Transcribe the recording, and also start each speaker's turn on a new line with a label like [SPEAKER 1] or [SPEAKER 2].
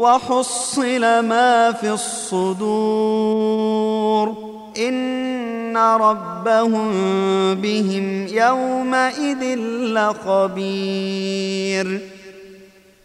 [SPEAKER 1] وحصل ما في الصدور. إن ربهم بهم يومئذ لخبير.